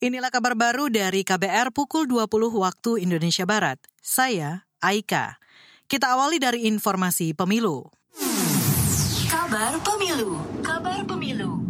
Inilah kabar baru dari KBR pukul 20 waktu Indonesia Barat. Saya Aika. Kita awali dari informasi pemilu. Kabar pemilu. Kabar pemilu.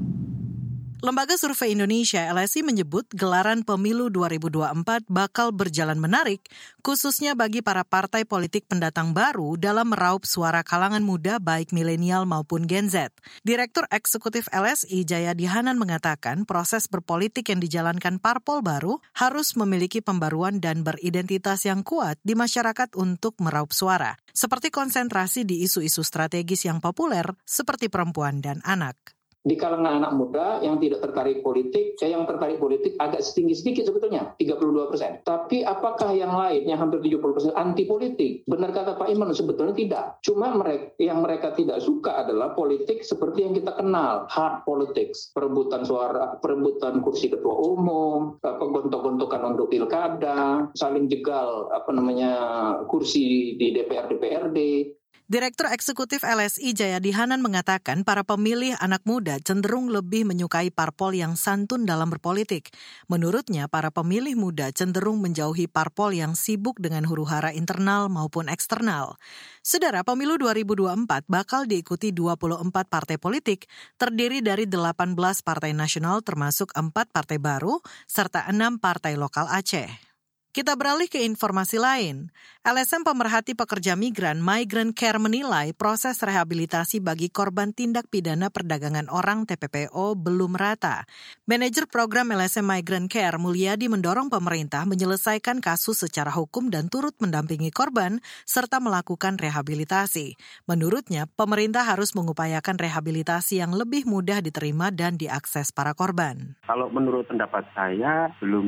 Lembaga Survei Indonesia LSI menyebut gelaran pemilu 2024 bakal berjalan menarik, khususnya bagi para partai politik pendatang baru dalam meraup suara kalangan muda baik milenial maupun Gen Z. Direktur Eksekutif LSI Jayadi Hanan mengatakan proses berpolitik yang dijalankan parpol baru harus memiliki pembaruan dan beridentitas yang kuat di masyarakat untuk meraup suara, seperti konsentrasi di isu-isu strategis yang populer seperti perempuan dan anak di kalangan anak muda yang tidak tertarik politik, saya yang tertarik politik agak setinggi sedikit sebetulnya, 32 persen. Tapi apakah yang lain yang hampir 70 persen anti politik? Benar kata Pak Iman, sebetulnya tidak. Cuma mereka yang mereka tidak suka adalah politik seperti yang kita kenal, hard politics, perebutan suara, perebutan kursi ketua umum, gontok-gontokan untuk pilkada, saling jegal apa namanya kursi di DPR DPRD, Direktur Eksekutif LSI Jayadi Hanan mengatakan para pemilih anak muda cenderung lebih menyukai parpol yang santun dalam berpolitik. Menurutnya, para pemilih muda cenderung menjauhi parpol yang sibuk dengan huru-hara internal maupun eksternal. Saudara, pemilu 2024 bakal diikuti 24 partai politik, terdiri dari 18 partai nasional termasuk 4 partai baru, serta 6 partai lokal Aceh. Kita beralih ke informasi lain. LSM Pemerhati Pekerja Migran Migrant Care menilai proses rehabilitasi bagi korban tindak pidana perdagangan orang TPPO belum rata. Manajer program LSM Migrant Care Mulyadi mendorong pemerintah menyelesaikan kasus secara hukum dan turut mendampingi korban serta melakukan rehabilitasi. Menurutnya, pemerintah harus mengupayakan rehabilitasi yang lebih mudah diterima dan diakses para korban. Kalau menurut pendapat saya belum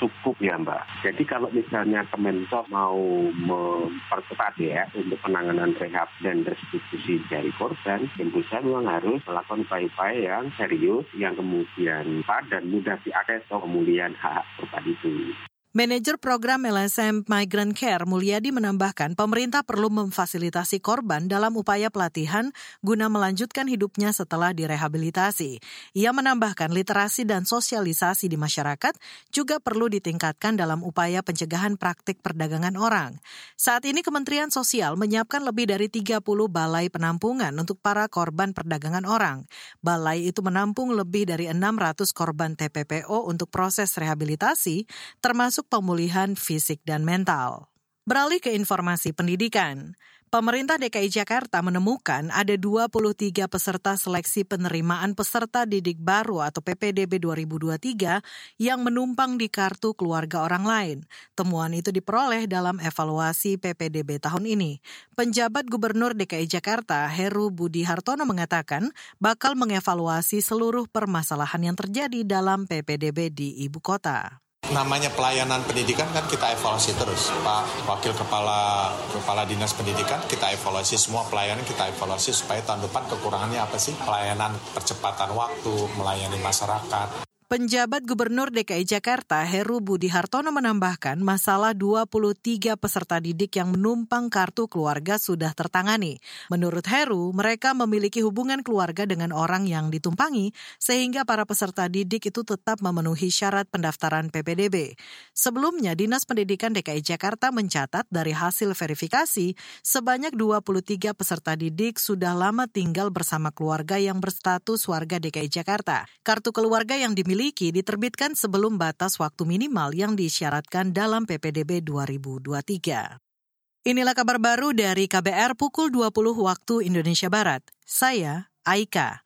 cukup ya Mbak. Jadi jadi kalau misalnya Kemensos mau mempercepat ya untuk penanganan rehab dan restitusi dari korban, saja memang harus melakukan upaya-upaya yang serius, yang kemudian dan mudah diakses pemulihan hak korban itu. Manajer program LSM Migrant Care Mulyadi menambahkan pemerintah perlu memfasilitasi korban dalam upaya pelatihan guna melanjutkan hidupnya setelah direhabilitasi. Ia menambahkan literasi dan sosialisasi di masyarakat juga perlu ditingkatkan dalam upaya pencegahan praktik perdagangan orang. Saat ini Kementerian Sosial menyiapkan lebih dari 30 balai penampungan untuk para korban perdagangan orang. Balai itu menampung lebih dari 600 korban TPPO untuk proses rehabilitasi termasuk termasuk pemulihan fisik dan mental. Beralih ke informasi pendidikan. Pemerintah DKI Jakarta menemukan ada 23 peserta seleksi penerimaan peserta didik baru atau PPDB 2023 yang menumpang di kartu keluarga orang lain. Temuan itu diperoleh dalam evaluasi PPDB tahun ini. Penjabat Gubernur DKI Jakarta Heru Budi Hartono mengatakan bakal mengevaluasi seluruh permasalahan yang terjadi dalam PPDB di ibu kota. Namanya pelayanan pendidikan kan kita evaluasi terus, Pak Wakil Kepala Kepala Dinas Pendidikan kita evaluasi semua pelayanan kita evaluasi supaya tahun depan kekurangannya apa sih? Pelayanan percepatan waktu, melayani masyarakat. Penjabat Gubernur DKI Jakarta Heru Budi Hartono menambahkan masalah 23 peserta didik yang menumpang kartu keluarga sudah tertangani. Menurut Heru, mereka memiliki hubungan keluarga dengan orang yang ditumpangi sehingga para peserta didik itu tetap memenuhi syarat pendaftaran PPDB. Sebelumnya, Dinas Pendidikan DKI Jakarta mencatat dari hasil verifikasi sebanyak 23 peserta didik sudah lama tinggal bersama keluarga yang berstatus warga DKI Jakarta. Kartu keluarga yang dimiliki dimiliki diterbitkan sebelum batas waktu minimal yang disyaratkan dalam PPDB 2023. Inilah kabar baru dari KBR pukul 20 waktu Indonesia Barat. Saya Aika.